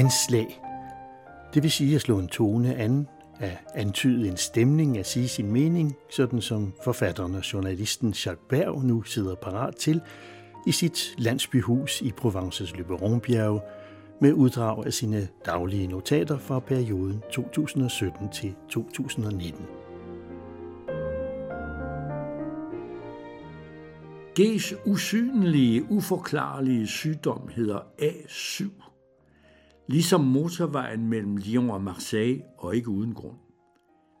Anslag. Det vil sige at slå en tone an, at antyde en stemning, at sige sin mening, sådan som forfatteren og journalisten Jacques Berg nu sidder parat til i sit landsbyhus i Provences Løberonbjerge med uddrag af sine daglige notater fra perioden 2017 til 2019. G's usynlige, uforklarlige sygdom hedder A7. Ligesom motorvejen mellem Lyon og Marseille, og ikke uden grund.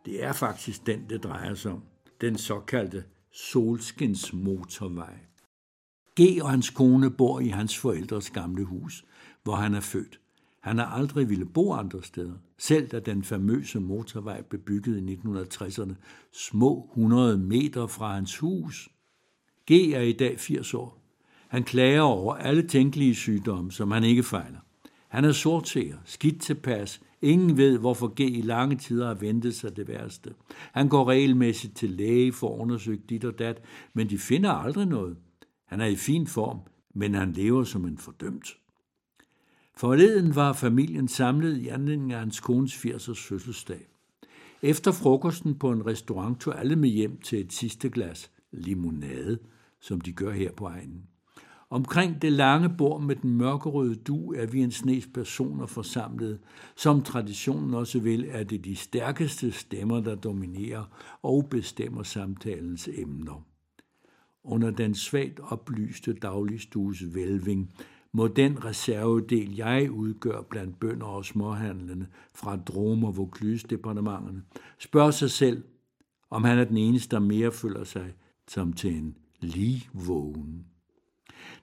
Det er faktisk den, det drejer sig om. Den såkaldte Solskins motorvej. G og hans kone bor i hans forældres gamle hus, hvor han er født. Han har aldrig ville bo andre steder, selv da den famøse motorvej blev bygget i 1960'erne, små 100 meter fra hans hus. G er i dag 80 år. Han klager over alle tænkelige sygdomme, som han ikke fejler. Han er sortseer, skidt tilpas. Ingen ved, hvorfor G i lange tider har ventet sig det værste. Han går regelmæssigt til læge for at undersøge dit og dat, men de finder aldrig noget. Han er i fin form, men han lever som en fordømt. Forleden var familien samlet i anledning af hans kones 80-års fødselsdag. Efter frokosten på en restaurant tog alle med hjem til et sidste glas limonade, som de gør her på egnen. Omkring det lange bord med den mørkerøde du er vi en snes personer forsamlet. Som traditionen også vil, er det de stærkeste stemmer, der dominerer og bestemmer samtalens emner. Under den svagt oplyste dagligstues vælving må den reservedel, jeg udgør blandt bønder og småhandlende fra Drome og Vaucluse-departementerne, spørge sig selv, om han er den eneste, der mere føler sig som til en lige vågen.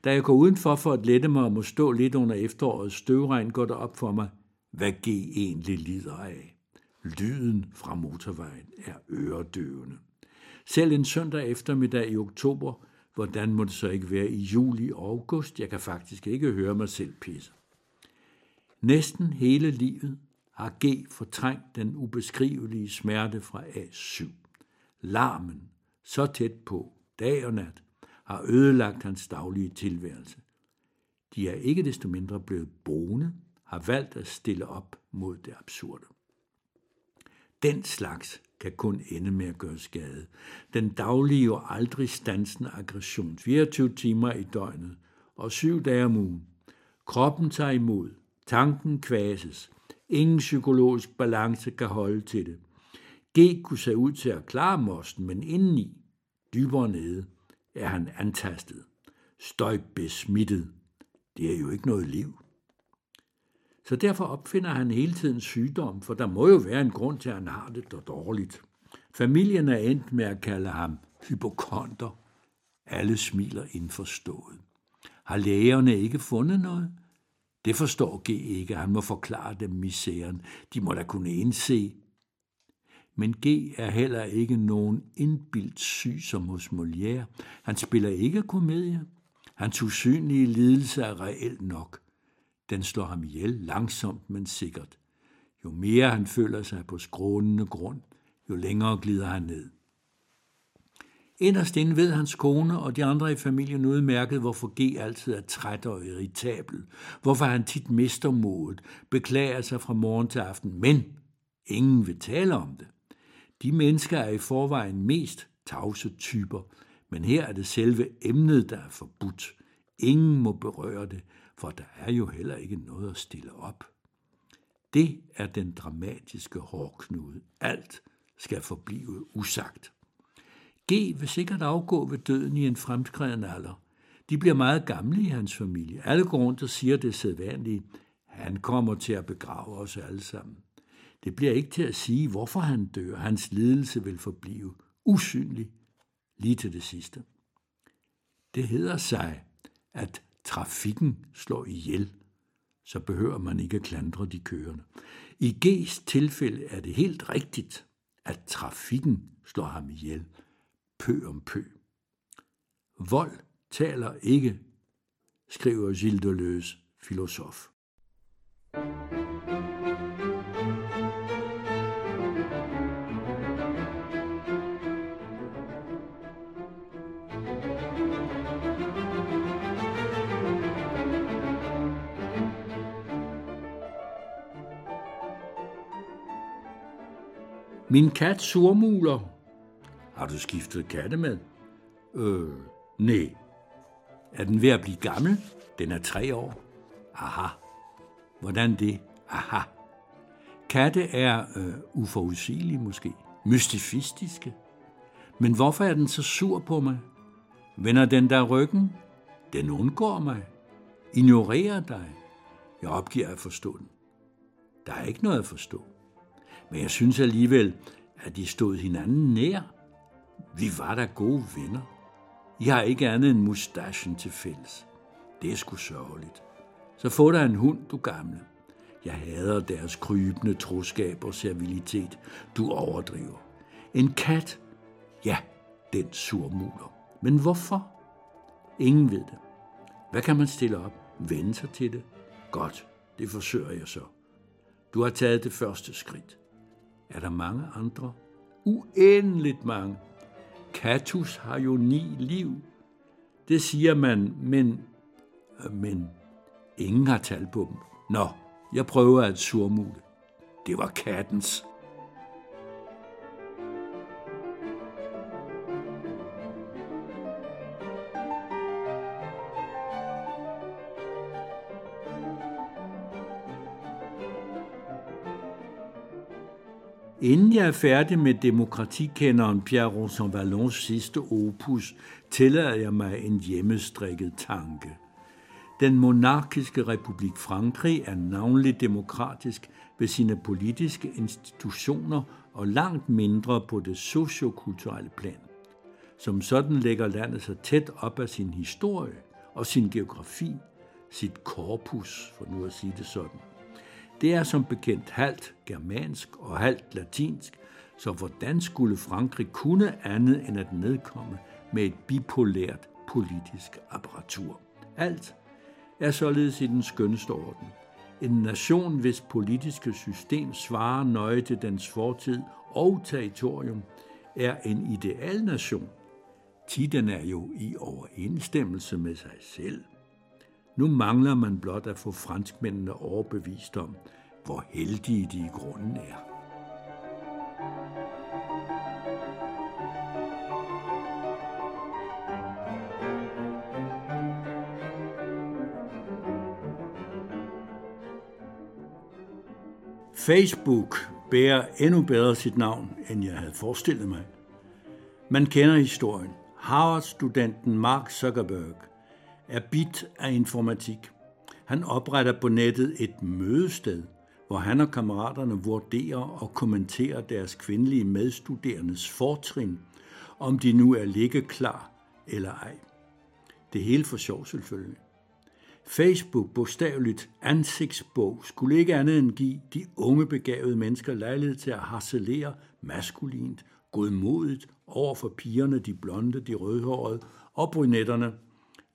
Da jeg går udenfor for at lette mig og må stå lidt under efterårets støvregn, går der op for mig, hvad G egentlig lider af. Lyden fra motorvejen er øredøvende. Selv en søndag eftermiddag i oktober, hvordan må det så ikke være i juli og august? Jeg kan faktisk ikke høre mig selv pisse. Næsten hele livet har G fortrængt den ubeskrivelige smerte fra A7. Larmen, så tæt på, dag og nat, har ødelagt hans daglige tilværelse. De er ikke desto mindre blevet boende, har valgt at stille op mod det absurde. Den slags kan kun ende med at gøre skade. Den daglige og aldrig stansende aggression, 24 timer i døgnet og syv dage om ugen. Kroppen tager imod, tanken kvases, ingen psykologisk balance kan holde til det. G kunne se ud til at klare mosten, men indeni, dybere nede, er han antastet, støjbesmittet. Det er jo ikke noget liv. Så derfor opfinder han hele tiden sygdom, for der må jo være en grund til, at han har det dårligt. Familien er endt med at kalde ham hypokonter. Alle smiler indforstået. Har lægerne ikke fundet noget? Det forstår G ikke. Han må forklare dem misæren. De må da kunne indse, men G er heller ikke nogen indbildt syg som hos Molière. Han spiller ikke komedie. Hans usynlige lidelse er reelt nok. Den slår ham ihjel langsomt, men sikkert. Jo mere han føler sig på skrånende grund, jo længere glider han ned. Inderst inde ved hans kone og de andre i familien udmærket, hvorfor G altid er træt og irritabel, hvorfor han tit mister modet, beklager sig fra morgen til aften, men ingen vil tale om det. De mennesker er i forvejen mest tavse typer, men her er det selve emnet, der er forbudt. Ingen må berøre det, for der er jo heller ikke noget at stille op. Det er den dramatiske hårknude. Alt skal forblive usagt. G vil sikkert afgå ved døden i en fremskreden alder. De bliver meget gamle i hans familie. Alle går rundt og siger det sædvanlige. Han kommer til at begrave os alle sammen. Det bliver ikke til at sige, hvorfor han dør. Hans lidelse vil forblive usynlig lige til det sidste. Det hedder sig, at trafikken slår ihjel, så behøver man ikke at klandre de kørende. I G's tilfælde er det helt rigtigt, at trafikken slår ham ihjel, pø om pø. Vold taler ikke, skriver Gilles Deleuze, filosof. Min kat surmuler. Har du skiftet katte med? Øh, nej. Er den ved at blive gammel? Den er tre år. Aha. Hvordan det? Aha. Katte er øh, uforudsigelige måske. Mystifistiske. Men hvorfor er den så sur på mig? Vender den der ryggen? Den undgår mig. Ignorerer dig. Jeg opgiver at forstå den. Der er ikke noget at forstå. Men jeg synes alligevel, at de stod hinanden nær. Vi var da gode venner. I har ikke andet end mustaschen til fælles. Det er sgu sørgeligt. Så få dig en hund, du gamle. Jeg hader deres krybende troskab og servilitet. Du overdriver. En kat? Ja, den surmuler. Men hvorfor? Ingen ved det. Hvad kan man stille op? Vende sig til det? Godt, det forsøger jeg så. Du har taget det første skridt. Er der mange andre? Uendeligt mange. Katus har jo ni liv. Det siger man, men, men ingen har tal på dem. Nå, jeg prøver at surmule. Det var kattens. Inden jeg er færdig med demokratikenderen Pierre Rosanvallons sidste opus, tillader jeg mig en hjemmestrikket tanke. Den monarkiske republik Frankrig er navnlig demokratisk ved sine politiske institutioner og langt mindre på det sociokulturelle plan. Som sådan lægger landet sig tæt op af sin historie og sin geografi, sit korpus, for nu at sige det sådan. Det er som bekendt halvt germansk og halvt latinsk, så hvordan skulle Frankrig kunne andet end at nedkomme med et bipolært politisk apparatur? Alt er således i den skønste orden. En nation, hvis politiske system svarer nøje til dens fortid og territorium, er en ideal nation. Tiden er jo i overensstemmelse med sig selv – nu mangler man blot at få franskmændene overbevist om, hvor heldige de i grunden er. Facebook bærer endnu bedre sit navn, end jeg havde forestillet mig. Man kender historien. Harvard-studenten Mark Zuckerberg er bit af informatik. Han opretter på nettet et mødested, hvor han og kammeraterne vurderer og kommenterer deres kvindelige medstuderendes fortrin, om de nu er ligge klar eller ej. Det hele for sjov selvfølgelig. Facebook, bogstaveligt ansigtsbog, skulle ikke andet end give de unge begavede mennesker lejlighed til at harcelere maskulint, godmodigt over for pigerne, de blonde, de rødhårede og brunetterne –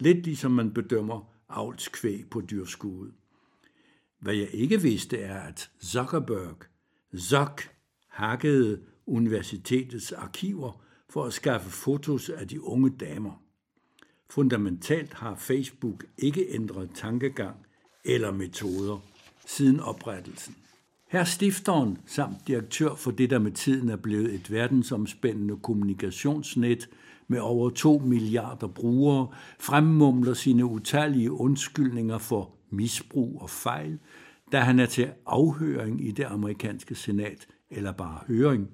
Lidt ligesom man bedømmer avlskvæg på dyrskuet. Hvad jeg ikke vidste er, at Zuckerberg, Zuck, hakkede universitetets arkiver for at skaffe fotos af de unge damer. Fundamentalt har Facebook ikke ændret tankegang eller metoder siden oprettelsen. Her stifteren samt direktør for det, der med tiden er blevet et verdensomspændende kommunikationsnet med over 2 milliarder brugere, fremmumler sine utallige undskyldninger for misbrug og fejl, da han er til afhøring i det amerikanske senat, eller bare høring.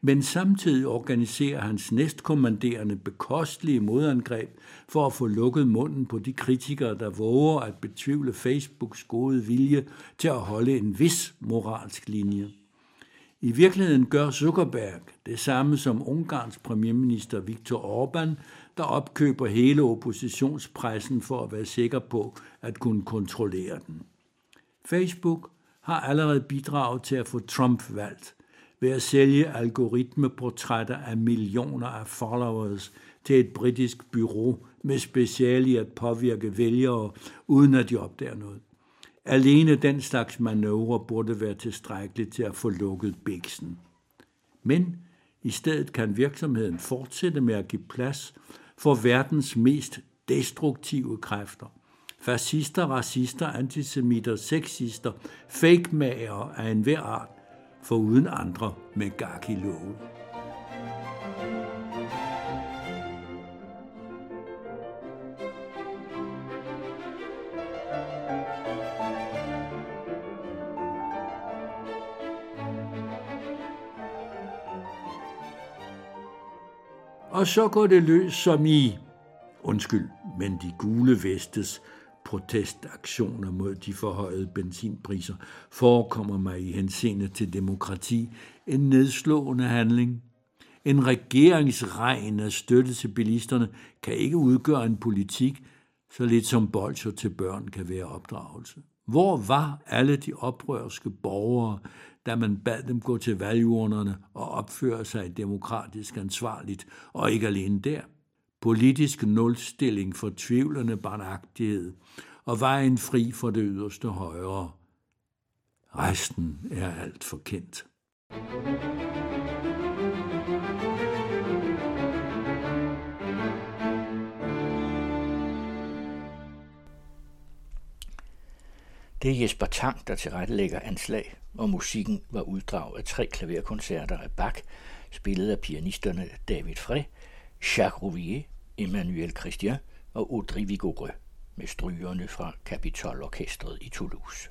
Men samtidig organiserer hans næstkommanderende bekostelige modangreb for at få lukket munden på de kritikere, der våger at betvivle Facebooks gode vilje til at holde en vis moralsk linje. I virkeligheden gør Zuckerberg det samme som Ungarns premierminister Viktor Orbán, der opkøber hele oppositionspressen for at være sikker på at kunne kontrollere den. Facebook har allerede bidraget til at få Trump valgt ved at sælge algoritmeportrætter af millioner af followers til et britisk bureau med speciale i at påvirke vælgere, uden at de opdager noget. Alene den slags manøvre burde være tilstrækkeligt til at få lukket bæksen. Men i stedet kan virksomheden fortsætte med at give plads for verdens mest destruktive kræfter. Fascister, racister, antisemitter, sexister, fake-mager af enhver art, for uden andre med gak Og så går det løs som i, undskyld, men de gule vestes protestaktioner mod de forhøjede benzinpriser forekommer mig i henseende til demokrati en nedslående handling. En regeringsregn af støtte til bilisterne kan ikke udgøre en politik, så lidt som bolcher til børn kan være opdragelse. Hvor var alle de oprørske borgere, da man bad dem gå til valgurnerne og opføre sig demokratisk ansvarligt, og ikke alene der. Politisk nulstilling, for tvivlende barnagtighed og vejen fri for det yderste højre. Resten er alt for kendt. Det er Jesper Tang, der tilrettelægger anslag, og musikken var uddrag af tre klaverkoncerter af Bach, spillet af pianisterne David Frey, Jacques Rouvier, Emmanuel Christian og Audrey Vigoureux med strygerne fra Capitol Orkestret i Toulouse.